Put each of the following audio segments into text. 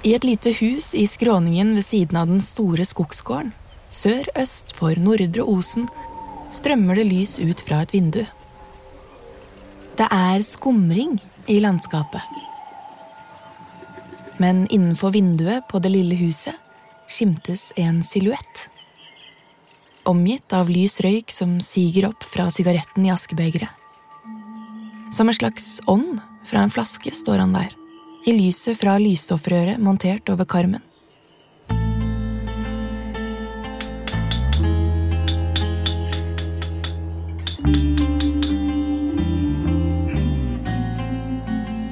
I et lite hus i skråningen ved siden av den store skogsgården, sør-øst for Nordre Osen, strømmer det lys ut fra et vindu. Det er skumring i landskapet. Men innenfor vinduet på det lille huset skimtes en silhuett. Omgitt av lys røyk som siger opp fra sigaretten i askebegeret. Som en slags ånd fra en flaske står han der i lyset fra lysstoffrøret montert over karmen.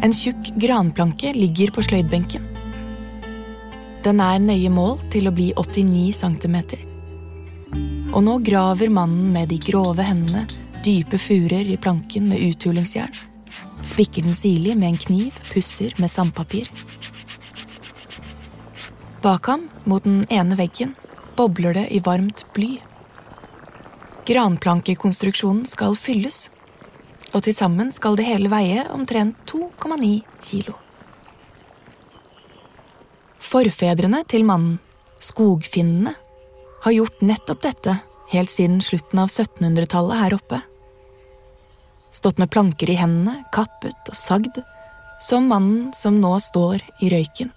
En tjukk granplanke ligger på sløydbenken. Den er nøye målt til å bli 89 cm. Og nå graver mannen med de grove hendene dype furer i planken med uthulingsjern spikker den sirlig med en kniv, pusser med sandpapir. Bak ham, mot den ene veggen, bobler det i varmt bly. Granplankekonstruksjonen skal fylles, og til sammen skal det hele veie omtrent 2,9 kilo. Forfedrene til mannen, skogfinnene, har gjort nettopp dette helt siden slutten av 1700-tallet her oppe stått med planker i hendene, kappet og sagd, som mannen som nå står i røyken.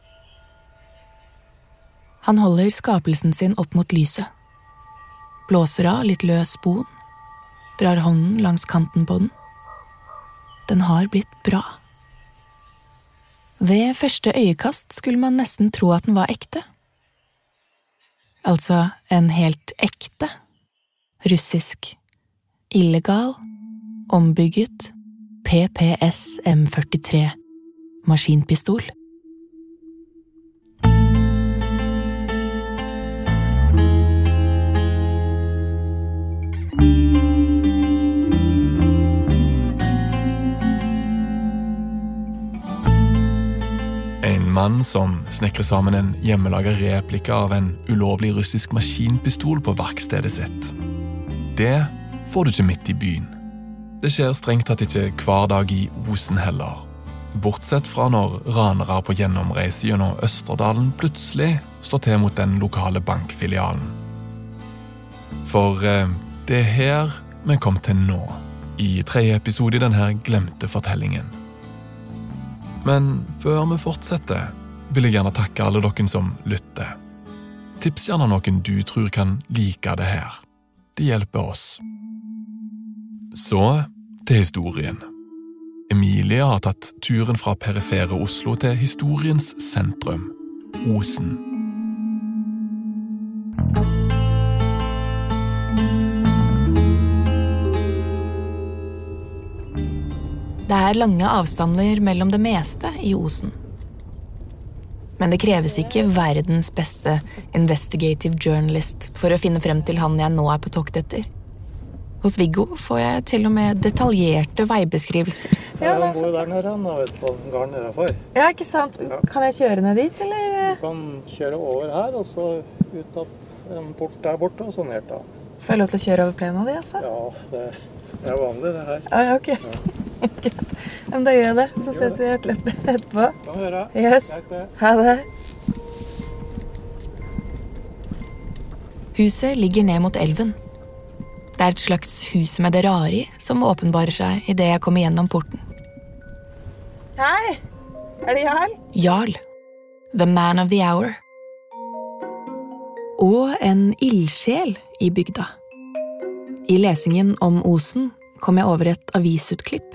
Han holder skapelsen sin opp mot lyset, blåser av litt løs spon, drar hånden langs kanten på den. Den har blitt bra. Ved første øyekast skulle man nesten tro at den var ekte. Altså en helt ekte russisk, illegal ombygget PPS M43 maskinpistol. En mann som snekrer sammen en hjemmelaga replika av en ulovlig russisk maskinpistol på verkstedet sitt. Det får du ikke midt i byen. Det skjer strengt tatt ikke hver dag i Osen heller. Bortsett fra når ranere på gjennomreise gjennom Østerdalen plutselig slår til mot den lokale bankfilialen. For eh, det er her vi kom til nå, i tredje episode i denne glemte fortellingen. Men før vi fortsetter, vil jeg gjerne takke alle dere som lytter. Tips gjerne noen du tror kan like det her. Det hjelper oss. Så til historien. Emilie har tatt turen fra perifere Oslo til historiens sentrum, Osen. Det er lange avstander mellom det meste i Osen. Men det kreves ikke verdens beste investigative journalist for å finne frem til han jeg nå er på tokt etter. Hos Viggo får jeg til og med detaljerte veibeskrivelser. Ja, Han bor jo der nede, han, vet på gården nedenfor. Ja, ikke sant? Kan jeg kjøre ned dit, eller? Du kan kjøre over her, og så ut opp en port der borte, og så ned da. Får jeg lov til å kjøre over plenen di, altså? Ja, det, det er vanlig, det her. Ja, ok. Men da gjør jeg det. Så ses vi et- etterpå. Kan vi gjøre. Yes. Greit. Ha det. Huset ligger ned mot elven. Det er et slags hus med det rare i som åpenbarer seg idet jeg kommer gjennom porten. Hei! Er det Jarl? Jarl. The man of the hour. Og en ildsjel i bygda. I lesingen om Osen kom jeg over et avisutklipp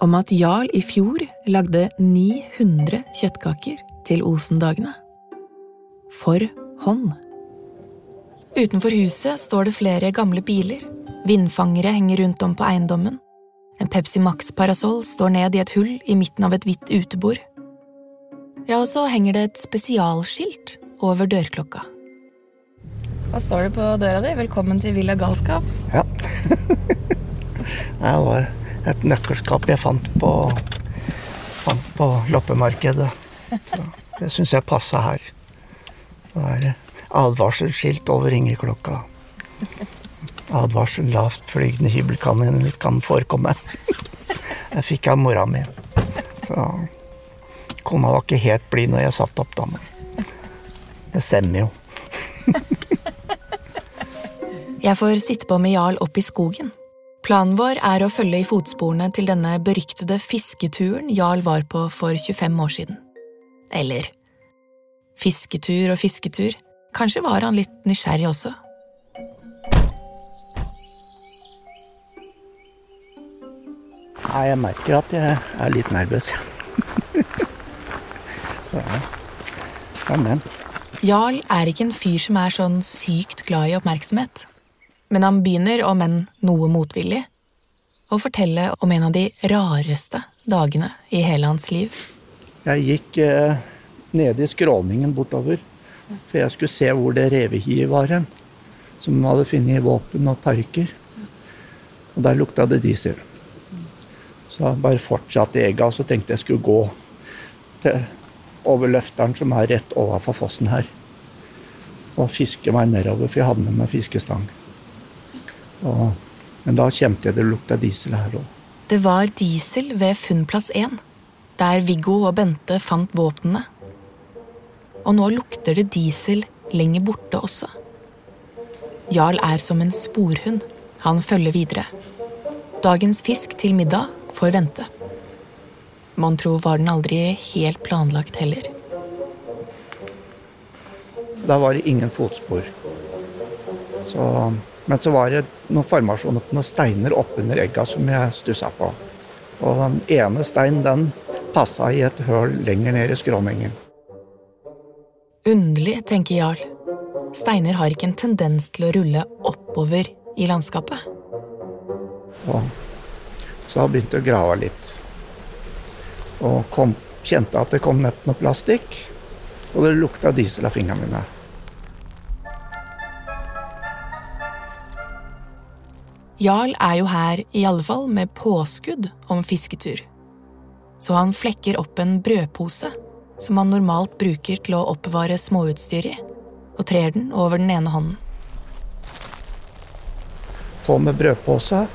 om at Jarl i fjor lagde 900 kjøttkaker til Osendagene. For hånd. Utenfor huset står det flere gamle biler. Vindfangere henger rundt om på eiendommen. En Pepsi Max-parasoll står ned i et hull i midten av et hvitt utebord. Ja, og så henger det et spesialskilt over dørklokka. Hva står det på døra di? Velkommen til Villa Galskap. Ja. det var et nøkkelskap jeg fant på, fant på loppemarkedet. Så det syns jeg passa her. Det er advarselskilt over ringeklokka. Advarsel lavtflygende hybelkaniner kan forekomme. Jeg fikk av mora mi. Så kona var ikke helt blid når jeg satte opp, da. Men det stemmer jo. Jeg får sitte på med Jarl opp i skogen. Planen vår er å følge i fotsporene til denne beryktede fisketuren Jarl var på for 25 år siden. Eller fisketur og fisketur. Kanskje var han litt nysgjerrig også. Nei, jeg merker at jeg er litt nervøs. Ja. Amen. Jarl er ikke en fyr som er sånn sykt glad i oppmerksomhet. Men han begynner, om enn noe motvillig, å fortelle om en av de rareste dagene i hele hans liv. Jeg gikk eh, nede i skråningen bortover, for jeg skulle se hvor det revehiet var hen. Som hadde funnet våpen og parker. Og der lukta det diesel. Så bare fortsatte jeg og så tenkte jeg skulle gå til over løfteren som er rett overfor fossen her. Og fiske meg nedover, for jeg hadde med meg fiskestang. Og, men da kjente jeg det lukta diesel her òg. Det var diesel ved funnplass 1, der Viggo og Bente fant våpnene. Og nå lukter det diesel lenger borte også. Jarl er som en sporhund. Han følger videre. Dagens fisk til middag får vente. Mon tro var den aldri helt planlagt heller. Da var det ingen fotspor. Så, men så var det noen formasjoner på noen steiner oppunder egga som jeg stussa på. Og den ene steinen den passa i et høl lenger ned i skråningen. Underlig, tenker Jarl. Steiner har ikke en tendens til å rulle oppover i landskapet. Og så jeg begynte å grave litt. Og kom, kjente at det kom ned noe plastikk. Og det lukta diesel av fingrene mine. Jarl er jo her i alle fall med påskudd om fisketur. Så han flekker opp en brødpose som han normalt bruker til å oppbevare småutstyr i, og trer den over den ene hånden. På med brødpose.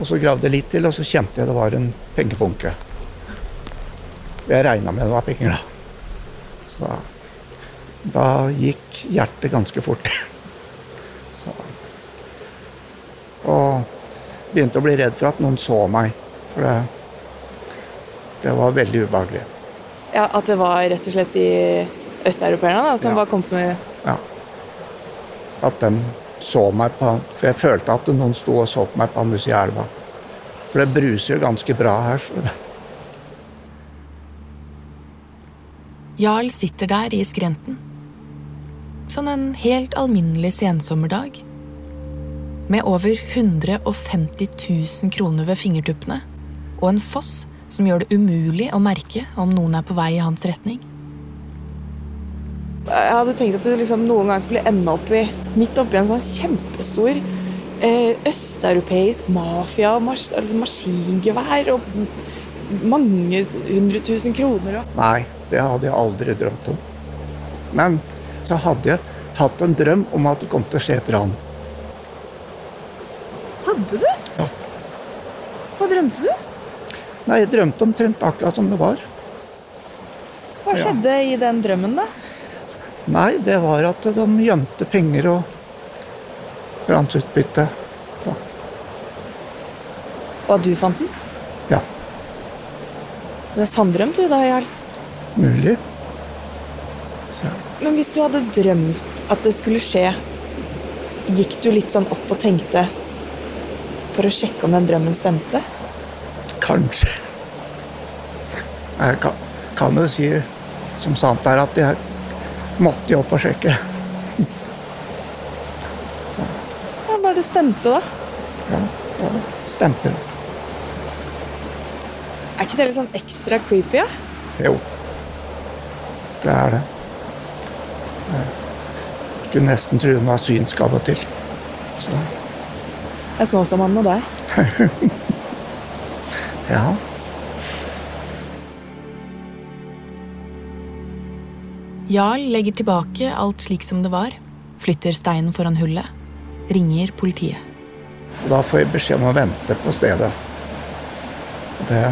Og så gravde jeg litt til, og så kjente jeg det var en pengebunke. Jeg regna med det var penger, da. Så da gikk hjertet ganske fort. Så. Og begynte å bli redd for at noen så meg. For det, det var veldig ubehagelig. Ja, At det var rett og slett de østeuropeerne som Ja. var kommet med Ja. At de så meg på For jeg følte at noen sto og så på meg på andre sida av elva. For det bruser jo ganske bra her. Så Jarl sitter der i skrenten. Sånn en helt alminnelig sensommerdag. Med over 150 000 kroner ved fingertuppene og en foss som gjør det umulig å merke om noen er på vei i hans retning. Jeg hadde tenkt at du liksom noen gang skulle ende opp i, midt oppi en sånn kjempestor eh, østeuropeisk mafia, mas altså maskingevær og mange hundre tusen kroner. Og. nei, det hadde jeg aldri drømt om. Men så hadde jeg hatt en drøm om at det kom til å skje et ran. Hadde du? Ja. Hva drømte du? Nei, jeg drømte omtrent akkurat som det var. Hva skjedde i den drømmen, da? Nei, det var at de gjemte penger og ransutbytte. Så, Og at du fant den? ja, Det er sanndrømt du, da, Jarl. mulig. Så, Men hvis du hadde drømt at det skulle skje, gikk du litt sånn opp og tenkte for å sjekke om den drømmen stemte? Kanskje. Jeg kan, kan jo si som sant er at jeg måtte jo opp og sjekke. Så, Ja, Bare det stemte, da. ja, da stemte det. Er ikke det litt sånn ekstra creepy? Ja? Jo. Det er det. Jeg skulle nesten tro hun var synsk av og til. Så, Jeg så som han og deg. ja. Jarl legger tilbake alt slik som det var, flytter steinen foran hullet, ringer politiet. Da får jeg beskjed om å vente på stedet. Det,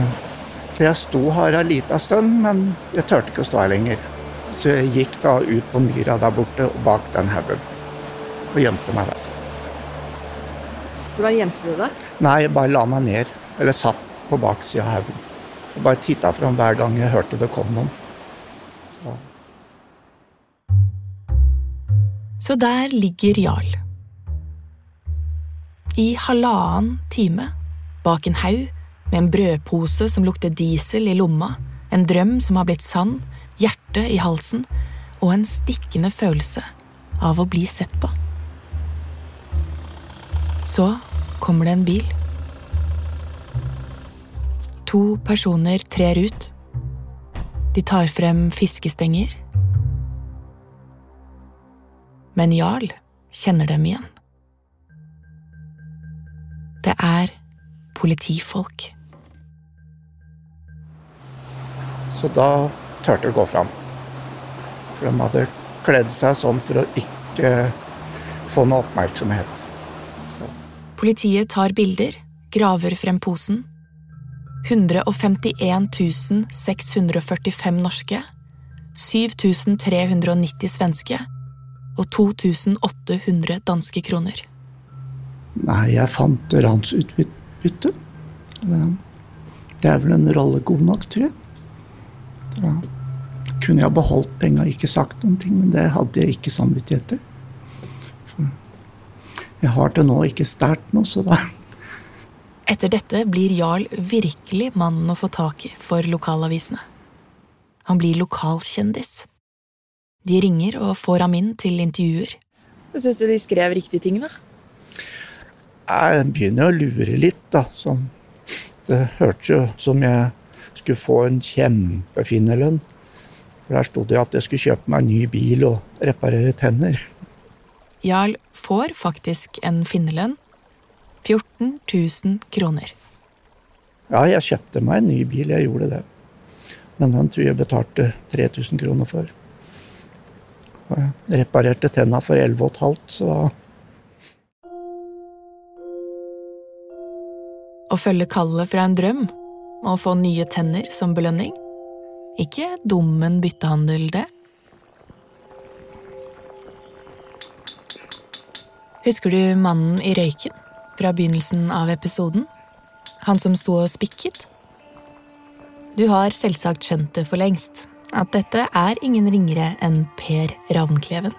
jeg sto her en liten stund, men jeg turte ikke å stå her lenger. Så jeg gikk da ut på myra der borte og bak den haugen. Og gjemte meg der. Hvordan gjemte du deg? Nei, jeg bare la meg ned. Eller satt på baksida av haugen. Og bare titta fram hver gang jeg hørte det kom noen. Så, Så der ligger Jarl. I halvannen time, bak en haug, med en brødpose som lukter diesel i lomma, en drøm som har blitt sann, hjerte i halsen og en stikkende følelse av å bli sett på. Så kommer det en bil. To personer trer ut. De tar frem fiskestenger. Men Jarl kjenner dem igjen. Det er politifolk. så da turte de å gå fram. For de hadde kledd seg sånn for å ikke få noe oppmerksomhet. Så. Politiet tar bilder, graver frem posen. 151 645 norske, 7390 svenske og 2800 danske kroner. Nei, jeg fant ransutbytte. Det er vel en rolle god nok, tror jeg. Da kunne jeg beholdt penga og ikke sagt noen ting, men det hadde jeg ikke samvittighet til. Jeg har til nå ikke stjålet noe, så da Etter dette blir Jarl virkelig mannen å få tak i for lokalavisene. Han blir lokalkjendis. De ringer og får ham inn til intervjuer. Syns du de skrev riktige ting, da? Jeg begynner å lure litt, da. Sånn. Det hørtes jo som jeg skulle få en kjempefin lønn. For Der sto det at jeg skulle kjøpe meg en ny bil og reparere tenner. Jarl får faktisk en finnerlønn. 14 000 kroner. Ja, jeg kjøpte meg en ny bil, jeg gjorde det. Men den tror jeg betalte 3000 kroner for. Og jeg reparerte tenna for 11,5, så Å følge kallet fra en drøm og få nye tenner som belønning. Ikke dummen byttehandel, det. Husker du mannen i røyken fra begynnelsen av episoden? Han som sto og spikket? Du har selvsagt skjønt det for lengst, at dette er ingen ringere enn Per Ravnkleven.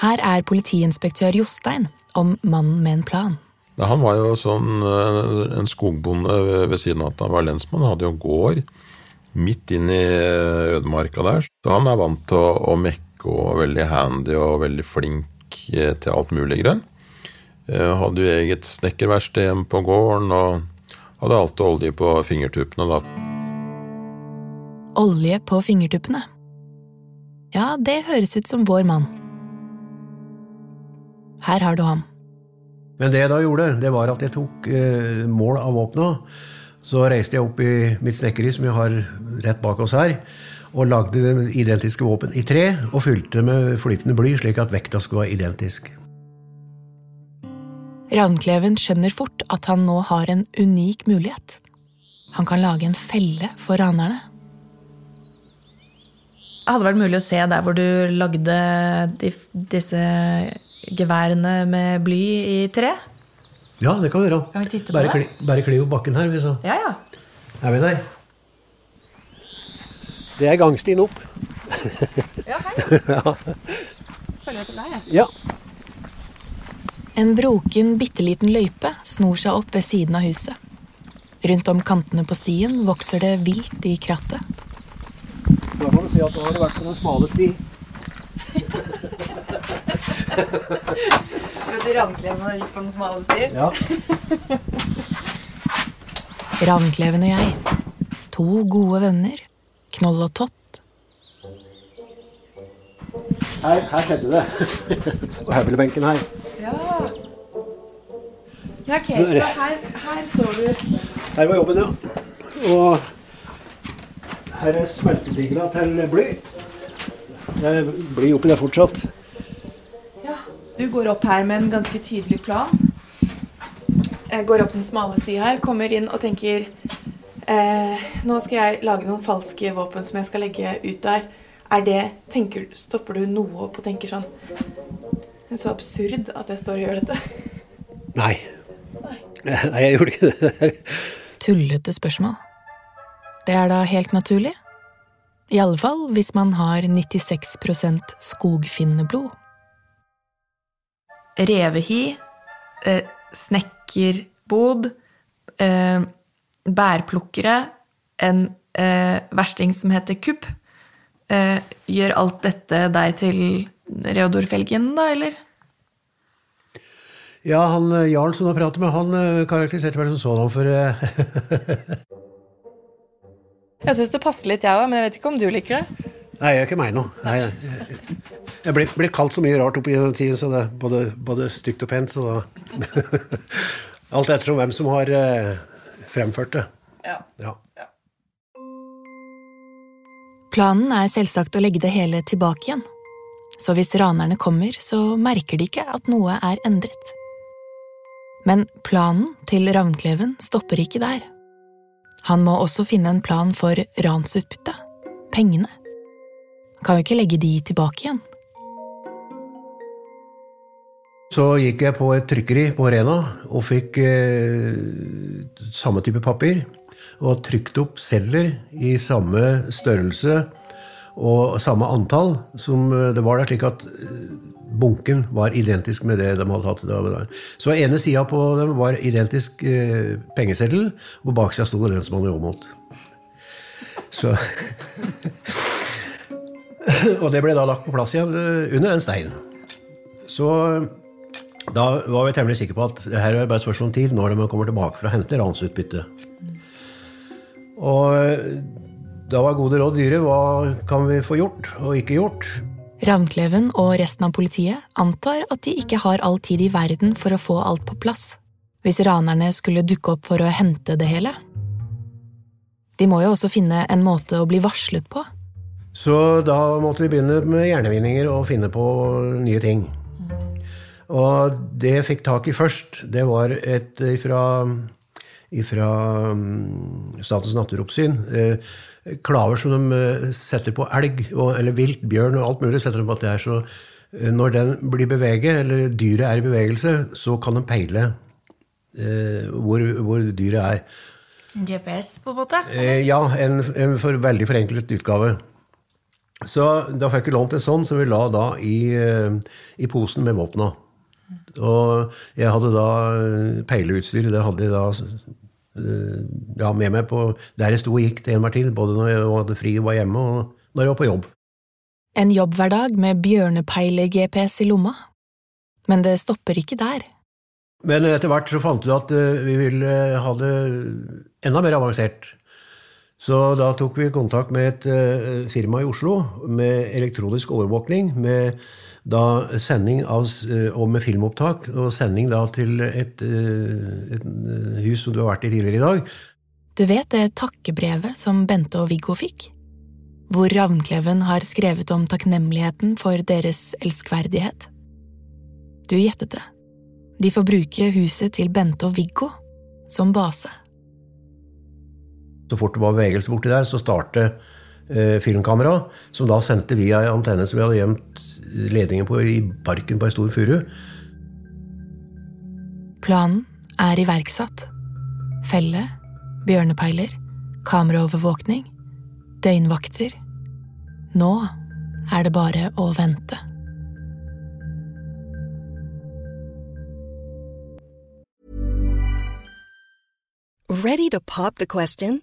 Her er politiinspektør Jostein om mannen med en plan. Han var jo sånn eh, en skogbonde ved- siden av at han var lensmann. Han hadde jo gård midt inn i ødemarka der. Så han er vant til å, å mekke og veldig handy og veldig flink eh, til alt mulig grønn. Eh, Hadde jo eget snekkerverksted hjemme på gården og hadde alltid olje på fingertuppene. da. Olje på fingertuppene. Ja, det høres ut som vår mann. Her har du ham. Men det jeg da gjorde, det var at jeg tok eh, mål av våpenet. Så reiste jeg opp i mitt snekkeri, som jeg har rett bak oss her, og lagde det identiske våpen i tre, og fylte det med flytende bly, slik at vekta skulle være identisk. Ravnkleven skjønner fort at han nå har en unik mulighet. Han kan lage en felle for ranerne. Hadde det vært mulig å se der hvor du lagde de, disse geværene med bly i tre? Ja, det kan vi gjøre. Kan vi bare, kli, bare kli opp bakken her, vi, så Ja, ja. er vi der. Det er gangstien opp. Ja, hei. ja. Følger etter deg, jeg. ja. En broken, bitte liten løype snor seg opp ved siden av huset. Rundt om kantene på stien vokser det vilt i krattet. Så da kan du si at nå har du vært på den smale sti. Ravnkleven gikk på den smale sti. Ja. Ravnkleven og jeg. To gode venner. Knoll og Tott. Her, her skjedde det. på høvelbenken her. Ja. Ja, ok, så her, her står du Her var jobben, ja. Og her er smeltedigla til bly. Det er bly oppi der fortsatt. Ja, du går opp her med en ganske tydelig plan. Jeg går opp den smale sida her, kommer inn og tenker eh, Nå skal jeg lage noen falske våpen som jeg skal legge ut der. Er det, tenker, Stopper du noe opp og tenker sånn Det er så absurd at jeg står og gjør dette. Nei. Nei, jeg gjorde ikke det. Tullete spørsmål. Det er da helt naturlig. I alle fall hvis man har 96% skogfinneblod. Revehi, eh, snekkerbod, eh, bærplukkere, en eh, versting som heter Kupp. Eh, gjør alt dette deg til Reodor Felgen, da, eller? Ja, han eh, Jarl som du har pratet med, han eh, karakteriserte meg som sådan for eh, Jeg syns det passer litt, jeg òg, men jeg vet ikke om du liker det. Nei, jeg er ikke meg nå. Nei, jeg, jeg ble, ble kalt så mye rart oppi den tiden, så det er både, både stygt og pent, så da Alt ettersom hvem som har eh, fremført det. Ja. Ja. Planen er selvsagt å legge det hele tilbake igjen. Så hvis ranerne kommer, så merker de ikke at noe er endret. Men planen til Ravnkleven stopper ikke der. Han må også finne en plan for ransutbyttet. Pengene. Han kan jo ikke legge de tilbake igjen. Så gikk jeg på et trykkeri på Rena og fikk eh, samme type papir. Og trykte opp celler i samme størrelse og samme antall som eh, det var der, slik at eh, bunken var identisk med det de hadde tatt. Da. Så ene sida på dem var identisk eh, pengeseddel, og baksida sto det den som hadde jobbet mot. Så Og det ble da lagt på plass igjen eh, under den steinen. Så da var vi temmelig sikre på at her er bare et spørsmål om tid når de kommer tilbake for å hente ransutbyttet. Og da var gode råd dyre. Hva kan vi få gjort og ikke gjort? Ravnkleven og resten av politiet antar at de ikke har all tid i verden for å få alt på plass, hvis ranerne skulle dukke opp for å hente det hele. De må jo også finne en måte å bli varslet på. Så da måtte vi begynne med hjernevinninger og finne på nye ting. Og det jeg fikk tak i først, det var et fra, fra Statens naturoppsyn. Eh, klaver som de eh, setter på elg, eller vilt, bjørn og alt mulig. setter de på at det er så, eh, Når den blir beveget, eller dyret er i bevegelse, så kan de peile hvor, hvor dyret er. GPS, på en måte? Ja, en, en for, veldig forenklet utgave. Så da fikk vi lånt en sånn, som vi la da i, i posen med våpna. Og jeg hadde da peileutstyr. Det hadde jeg da ja, med meg på der jeg sto og gikk til enhver tid. Både når jeg hadde fri og var hjemme, og når jeg var på jobb. En jobbhverdag med bjørnepeiler-GPS i lomma. Men det stopper ikke der. Men etter hvert så fant du at eh, vi ville ha det enda mer avansert. Så da tok vi kontakt med et firma i Oslo med elektronisk overvåkning. Med da sending av, uh, og med filmopptak, og sending da til et, uh, et hus som du har vært i tidligere i dag. Du vet det takkebrevet som Bente og Viggo fikk? Hvor Ravnkleven har skrevet om takknemligheten for deres elskverdighet? Du gjettet det. De får bruke huset til Bente og Viggo som base. Så fort det var bevegelse borti der, så startet eh, filmkamera, som da sendte via en antenne som vi hadde gjemt ledningen på i barken på ei stor furu. Planen er iverksatt. Felle, bjørnepeiler, kameraovervåkning, døgnvakter. Nå er det bare å vente. Ready to pop the question?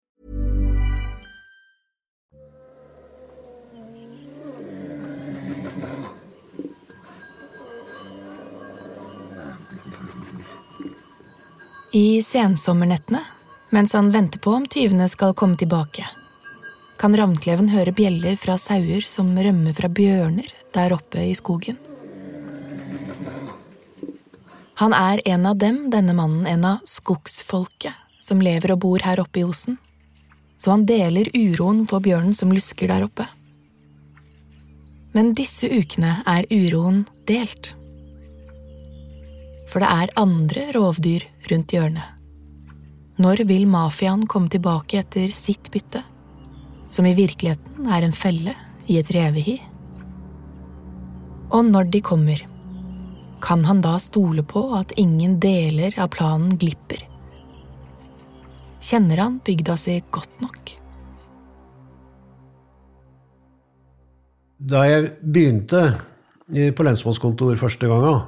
I sensommernettene, mens han venter på om tyvene skal komme tilbake, kan ravnkleven høre bjeller fra sauer som rømmer fra bjørner der oppe i skogen. Han er en av dem, denne mannen, en av skogsfolket som lever og bor her oppe i osen. Så han deler uroen for bjørnen som lusker der oppe. Men disse ukene er uroen delt for det er andre rovdyr rundt hjørnet. Når vil mafiaen komme tilbake etter sitt bytte, som i virkeligheten er en felle i et revehi? Og når de kommer, kan han da stole på at ingen deler av planen glipper? Kjenner han bygda si godt nok? Da jeg begynte på lensmannskontor første gangen,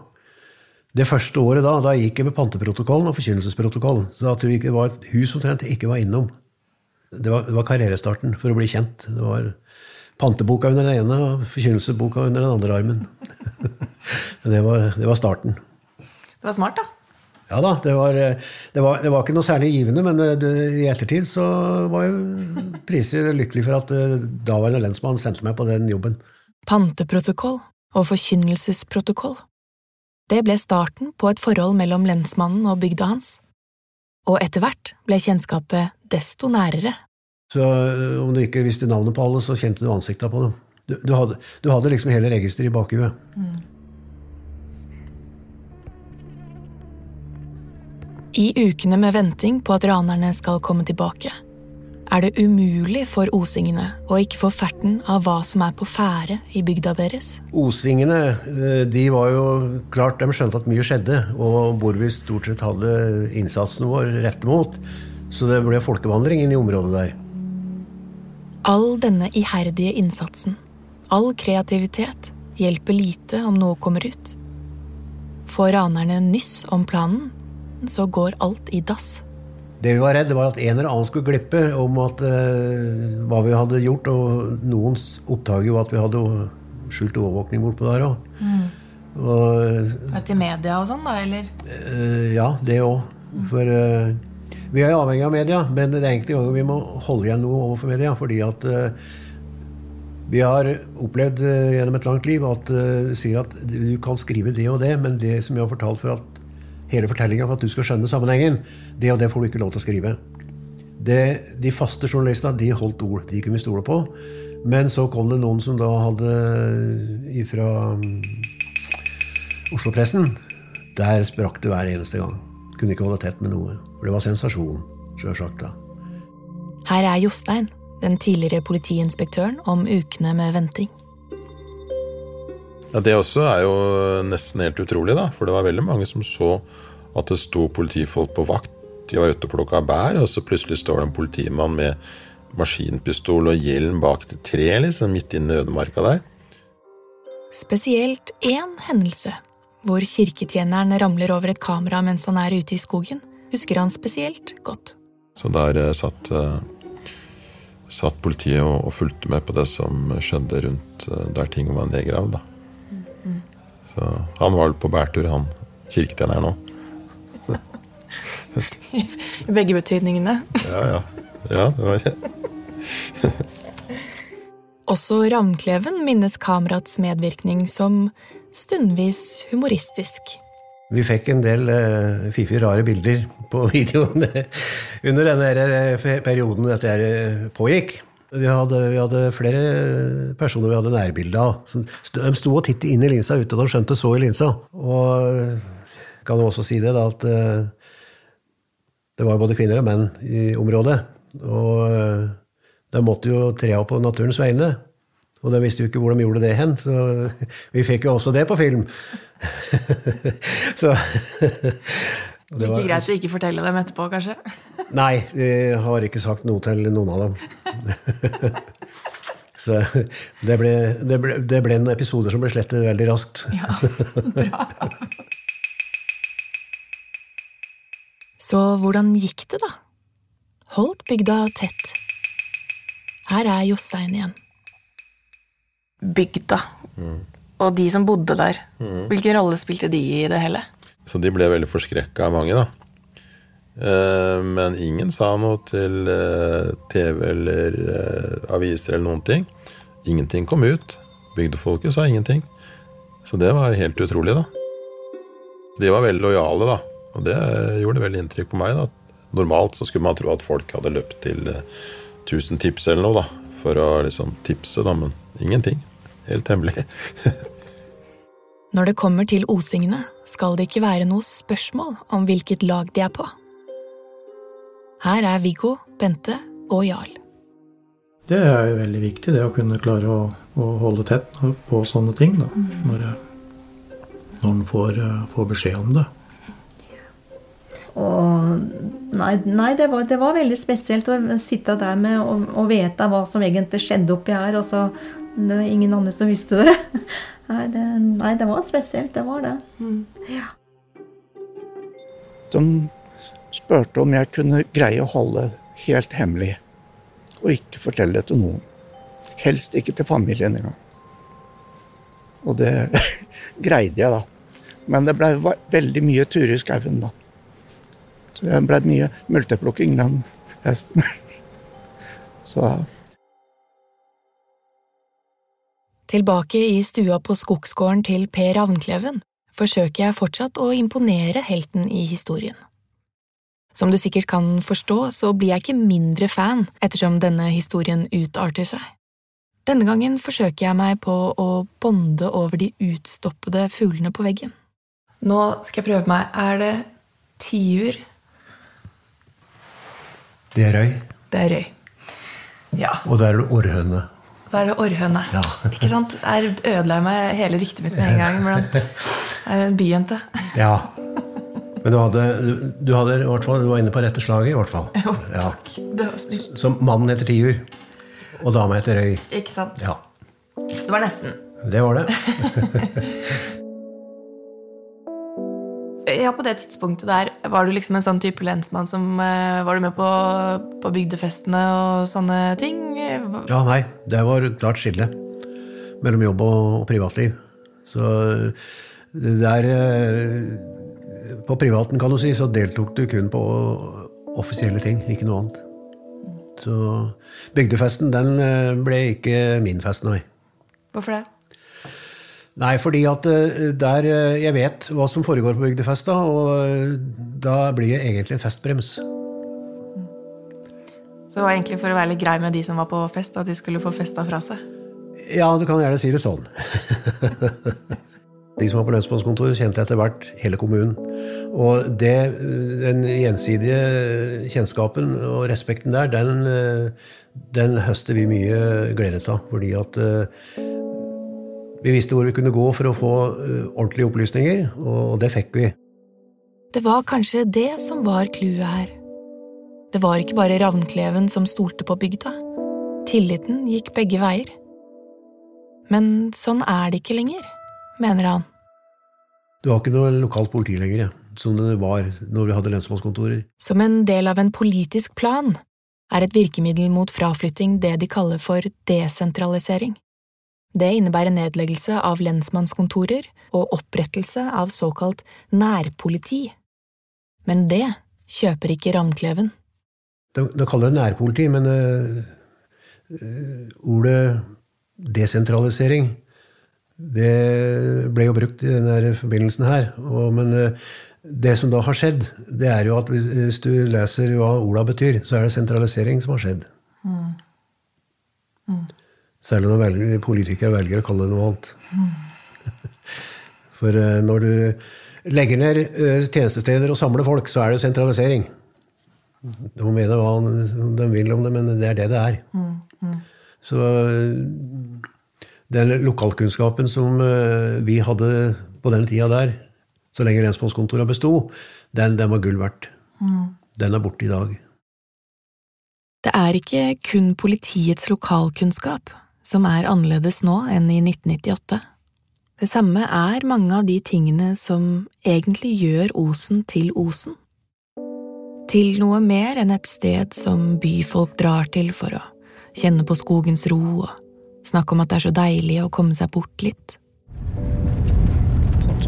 det første året da, da gikk jeg med panteprotokollen og forkynnelsesprotokollen. Så at det var et hus omtrent jeg ikke var innom. Det var, det var, karrierestarten for å bli kjent. Det var panteboka under den ene og forkynnelsesboka under den andre armen. det, var, det, var, starten. Det var smart, da. Ja da. Det var, det var, det var ikke noe særlig givende, men i ettertid så var jeg prisig lykkelig for at eh, daværende lensmann sendte meg på den jobben. Panteprotokoll og forkynnelsesprotokoll. Det ble starten på et forhold mellom lensmannen og bygda hans, og etter hvert ble kjennskapet desto nærere. Så øh, om du ikke visste navnet på alle, så kjente du ansikta på dem. Du, du, hadde, du, hadde, liksom hele registeret i bakhuet. Mm. I ukene med venting på at ranerne skal komme tilbake, er det umulig for osingene å ikke få ferten av hva som er på ferde i bygda deres. Osingene eh, de var jo klart, de skjønte at mye skjedde, og hvor vi stort sett hadde innsatsen vår rett mot. Så det ble folkevandring inn i området der. All denne iherdige innsatsen, all kreativitet, hjelper lite om noe kommer ut. Får ranerne nyss om planen, så går alt i dass. Det vi var redd, var at en eller annen skulle glippe om at, eh, hva vi hadde gjort. Og noen oppdager jo at vi hadde skjult overvåkning bortpå der òg. Mm. Og Til media og sånn, da, eller? Eh, ja, det òg. For eh, vi er jo avhengig av media, men det er enkelte ganger vi må holde igjen noe overfor media. Fordi at eh, vi har opplevd eh, gjennom et langt liv at du sier at du kan skrive det og det, men det som jeg har fortalt for at hele fortellinga for at du skal skjønne sammenhengen, det og det får du ikke lov til å skrive. Det, de faste journalistene de holdt ord. De kunne vi stole på. Men så kom det noen som da hadde ifra mm, Oslo-pressen. Der sprakk det hver eneste gang. Kunne ikke holde tett med noe. For det var sensasjon, sjølsagt. Her er Jostein, den tidligere politiinspektøren, om ukene med venting. Ja, Det også er jo nesten helt utrolig, da. For det var veldig mange som så at det sto politifolk på vakt. De var ute og plukka bær, og så plutselig står det en politimann med maskinpistol og hjelm bak et tre, liksom, midt inne i ødemarka der. Spesielt én hendelse, hvor kirketjeneren ramler over et kamera mens han er ute i skogen, husker han spesielt godt. Så der eh, satt, eh, satt politiet og, og fulgte med på det som skjedde rundt eh, der ting var nedgravd. da. Så han var vel på bærtur, han kirketjeneren òg. I begge betydningene. Ja, ja. ja, det var Også Ravnkleven minnes kamerats medvirkning som stundvis humoristisk. Vi fikk en del uh, fiffige, rare bilder på videoen under denne eh, perioden dette eh, pågikk. Vi hadde, vi hadde flere personer vi hadde nærbilde av. Som de sto og tittet inn i linsa uten at de skjønte så i linsa. Og kan jo også si det, da, at eh, det var både kvinner og menn i området. Og eh, de måtte jo tre opp på naturens vegne. Og de visste jo ikke hvor de gjorde det hen, så vi fikk jo også det på film. så Like var- greit å ikke fortelle dem etterpå, kanskje? Nei, vi har ikke sagt noe til noen av dem. Så det ble, det, ble, det ble en episode som ble slettet veldig raskt. Ja, bra. Så hvordan gikk det, da? Holdt bygda tett? Her er Jostein igjen. Bygda. Og de som bodde der. Mm. Hvilken rolle spilte de i det hele? Så de ble veldig forskrekka mange, da. Eh, Men ingen sa noe til eh, TV eller eh, aviser eller noen ting. Ingenting kom ut. Bygdefolket sa ingenting. Så det var helt utrolig, da. De var veldig lojale, da. Og det gjorde veldig inntrykk på meg. da. Normalt så skulle man tro at folk hadde løpt til eh, 1000 tips eller noe, da. For å liksom tipse, da. Men ingenting. Helt hemmelig. Når det kommer til osingene, skal det ikke være noe spørsmål om hvilket lag de er på. Her er Viggo, Bente og Jarl. Det er jo veldig viktig, det å kunne klare å, å holde tett på sånne ting. Da, når, når en får, får beskjed om det. Og nei, nei det, var, det var veldig spesielt å sitte der med og, og vite hva som egentlig skjedde oppi her, og så det var ingen andre som visste det. Nei, det, nei, det var spesielt. Det var det. Ja. De spurte om jeg kunne greie å holde helt hemmelig, og ikke fortelle det til noen. Helst ikke til familien engang. Og det greide jeg, da. Men det ble veldig mye turer i skauen da. Så det ble mye multeplukking den høsten. Så Tilbake i stua på skogsgården til Per Ravnkleven forsøker jeg fortsatt å imponere helten i historien. Som du sikkert kan forstå, så blir jeg ikke mindre fan ettersom denne historien utarter seg. Denne gangen forsøker jeg meg på å bonde over de utstoppede fuglene på veggen. Nå skal jeg prøve meg. Er det tiur? Det er røy. Det er røy. Ja. Og der er det orrhøne. Da er det orrhøne. Ikke sant? Der ødela jeg meg hele ryktet mitt med en gang. Men det er en byjente. Ja. Men du hadde, du, hadde i hvert fall, du var inne på rette slaget, i hvert fall. Jo, Ja. Det var snilt. Så mannen heter Tiur, og dama heter Røy. Ikke sant? Ja, Det var nesten. det var det. ja, på det tidspunktet der, var du liksom en sånn type lensmann som eh, Var du med på, på bygdefestene og sånne ting? Ja, nei. Det var klart skille mellom jobb og, og privatliv. Så det der eh, På privaten, kan du si, så deltok du kun på offisielle ting, ikke noe annet. Så bygdefesten, den eh, ble ikke min fest, nei. Hvorfor det? Nei, fordi at eh, der eh, jeg vet hva som foregår på bygdefesta, og eh, da blir det egentlig en festbrems. Så det var egentlig for å være litt grei med de som var på fest, at de skulle få festa fra seg? Ja, du kan gjerne si det sånn. de som var på lønnsmannskontoret, kjente etter hvert hele kommunen. Og det, den gjensidige kjennskapen og respekten der, den, den høster vi mye glede av. Fordi at vi visste hvor vi kunne gå for å få uh, ordentlige opplysninger, og det fikk vi. Det var kanskje det som var clouet her. Det var ikke bare Ravnkleven som stolte på bygda. Tilliten gikk begge veier. Men sånn er det ikke lenger, mener han. Du har ikke noe lokalt politi lenger, som det var når vi hadde lensmannskontorer. Som en del av en politisk plan er et virkemiddel mot fraflytting det de kaller for desentralisering. Det innebærer nedleggelse av lensmannskontorer og opprettelse av såkalt nærpoliti. Men det kjøper ikke Ravnkleven. De, de, kaller det nærpoliti, men uh, ordet desentralisering det ble jo brukt i denne forbindelsen her. Og, men uh, det som da har skjedd, det er jo at hvis du leser hva orda betyr, så er det sentralisering som har skjedd. Mm. Mm. Når velger, politikere velger å kalle det noe annet. For uh, når du legger ned uh, tjenestesteder og samler folk, så er det sentralisering. De må mene hva de vil om det, men det er det det er. Så uh, den lokalkunnskapen som vi hadde på den tida der, så lenge lensmannskontorene besto, den, den, var gull verdt. Den er borte i dag. Det er ikke kun politiets lokalkunnskap som er annerledes nå enn i 1998. Det samme er mange av de tingene som egentlig gjør Osen til Osen. Til noe mer enn et sted som byfolk drar til for å kjenne på skogens ro og snakke om at det er så deilig å komme seg bort litt. Sånn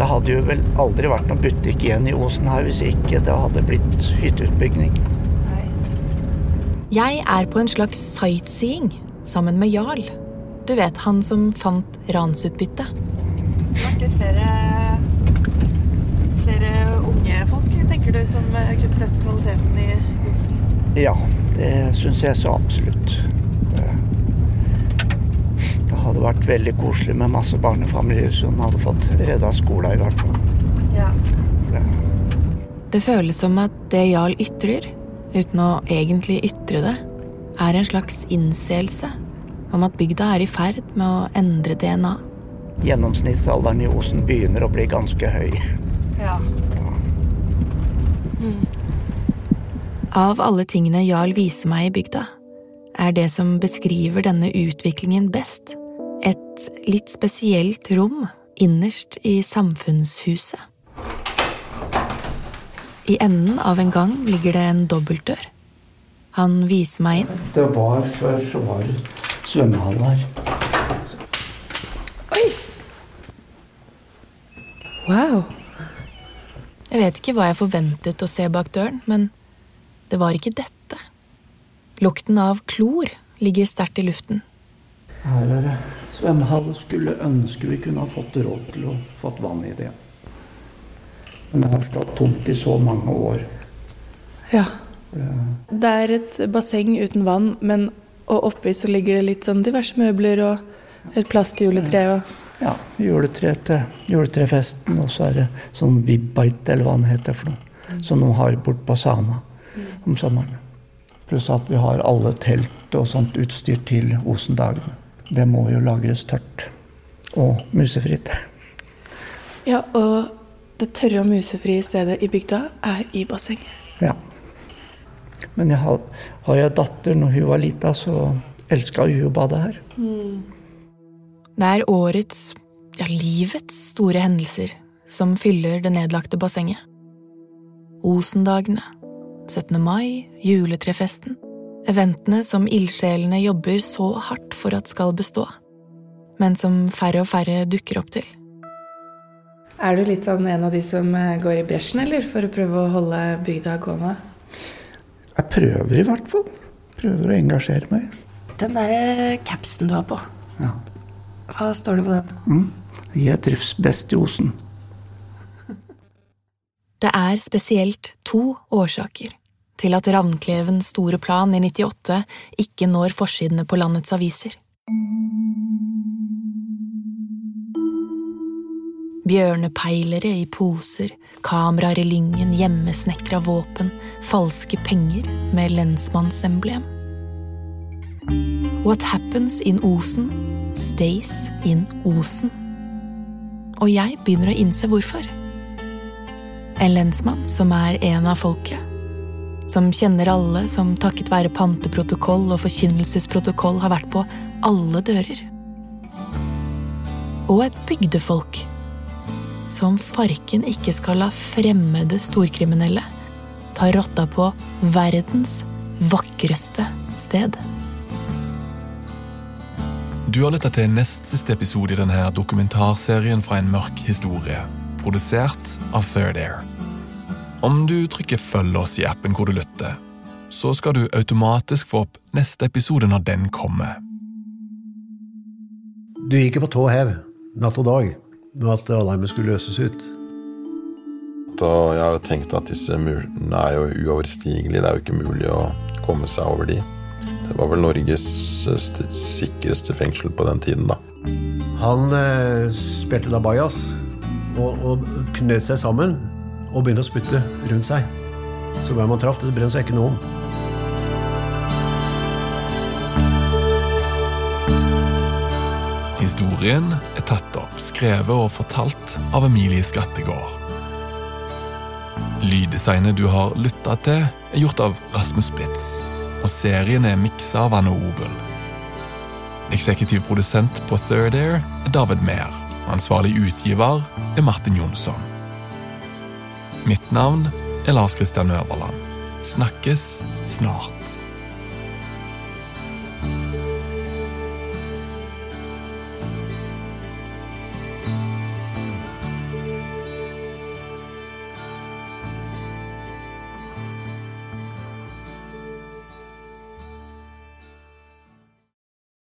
det hadde jo vel aldri vært noen butikk igjen i Osen her hvis ikke det hadde blitt hytteutbygging. Jeg er på en slags sightseeing sammen med Jarl. Du vet han som fant ransutbyttet. Litt flere, flere unge folk, tenker du, som eh, kunne sett kvaliteten i osten? Ja, det syns jeg så absolutt. Det, det, hadde vært veldig koselig med masse barnefamilier som hadde fått redda skolen, i hvert fall. Ja. Det. det føles som at det Jarl ytrer, uten å egentlig ytre det, er en slags innseelse om at bygda er i ferd med å endre DNA. Gjennomsnittsalderen i Osen begynner å bli ganske høy. Ja. Mm. Av alle tingene Jarl viser meg i bygda, er det som beskriver denne utviklingen best, et litt spesielt rom innerst i samfunnshuset. I enden av en gang ligger det en dobbeltdør. Han viser meg inn. Det var Før så var det svømmehall her. Oi! Wow. Jeg vet ikke hva jeg forventet å se bak døren, men det var ikke dette. Lukten av klor ligger sterkt i luften. Her er det svømmehall. Skulle ønske vi kunne ha fått råd til å fått vann i det. Men det har stått tomt i så mange år. Ja. Det er et basseng uten vann, men og oppi så ligger det litt sånn diverse møbler og et plastjuletre. Og ja, juletre til juletrefesten, og så er det sånn vibbite, eller hva det heter for noe, som de har bort på Sana om sommeren. Pluss at vi har alle telt og sånt utstyr til Osendagene. Det må jo lagres tørt og musefritt. Ja, og det tørre og musefrie stedet i bygda er i bassenget. Ja. Men jeg har, har jeg datter når hun var lita, så elska hun å bade her. Mm. Det er årets, ja livets, store hendelser som fyller det nedlagte bassenget. Osendagene, 17. mai, juletrefesten. Eventene som ildsjelene jobber så hardt for at skal bestå, men som færre og færre dukker opp til. Er du litt sånn en av de som eh, går i bresjen, eller, for å prøve å holde bygda gående? Jeg prøver i hvert fall. Prøver å engasjere meg. Den derre capsen du har på, Ja. hva står det på den? Mm. Jeg trives best i Osen. Det er spesielt to årsaker til at Ravnklevens store plan i 98 ikke når forsidene på landets aviser. Bjørnepeilere i poser, kameraer i lyngen, hjemmesnekra våpen, falske penger med lensmannsemblem. What happens in Osen stays in Osen. Og jeg begynner å innse hvorfor. En lensmann som er en av folket. Som kjenner alle, som takket være panteprotokoll og forkynnelsesprotokoll har vært på alle dører. Og et bygdefolk. Som farken ikke skal la fremmede storkriminelle ta rotta på verdens vakreste sted. Du har lytta til nest siste episode i denne dokumentarserien fra en mørk historie, produsert av Third Air. Om du trykker 'følg oss' i appen hvor du lytter, så skal du automatisk få opp neste episode når den kommer. Du gikk på tå hev natt og dag med at alarmen skulle løses ut. Og jeg har jo tenkt at disse murene er jo uoverstigelige. Det er jo ikke mulig å komme seg over de. Det var vel Norges eh, sikreste fengsel på den tiden, da. Han eh, spilte da bajas og, og knøt seg sammen og begynte å spytte rundt seg. Så hvem han traff, det brød seg ikke noe om. Historien er tatt opp, skrevet og fortalt av Emilie Skattegård. Lyddesignet du har lytta til, er gjort av Rasmus Spitz, og serien er miksa av Anne Obel. Eksekutiv produsent på Third Air er David Mehr, ansvarlig utgiver er Martin Jonsson. Mitt navn er Lars Kristian Øverland. Snakkes snart.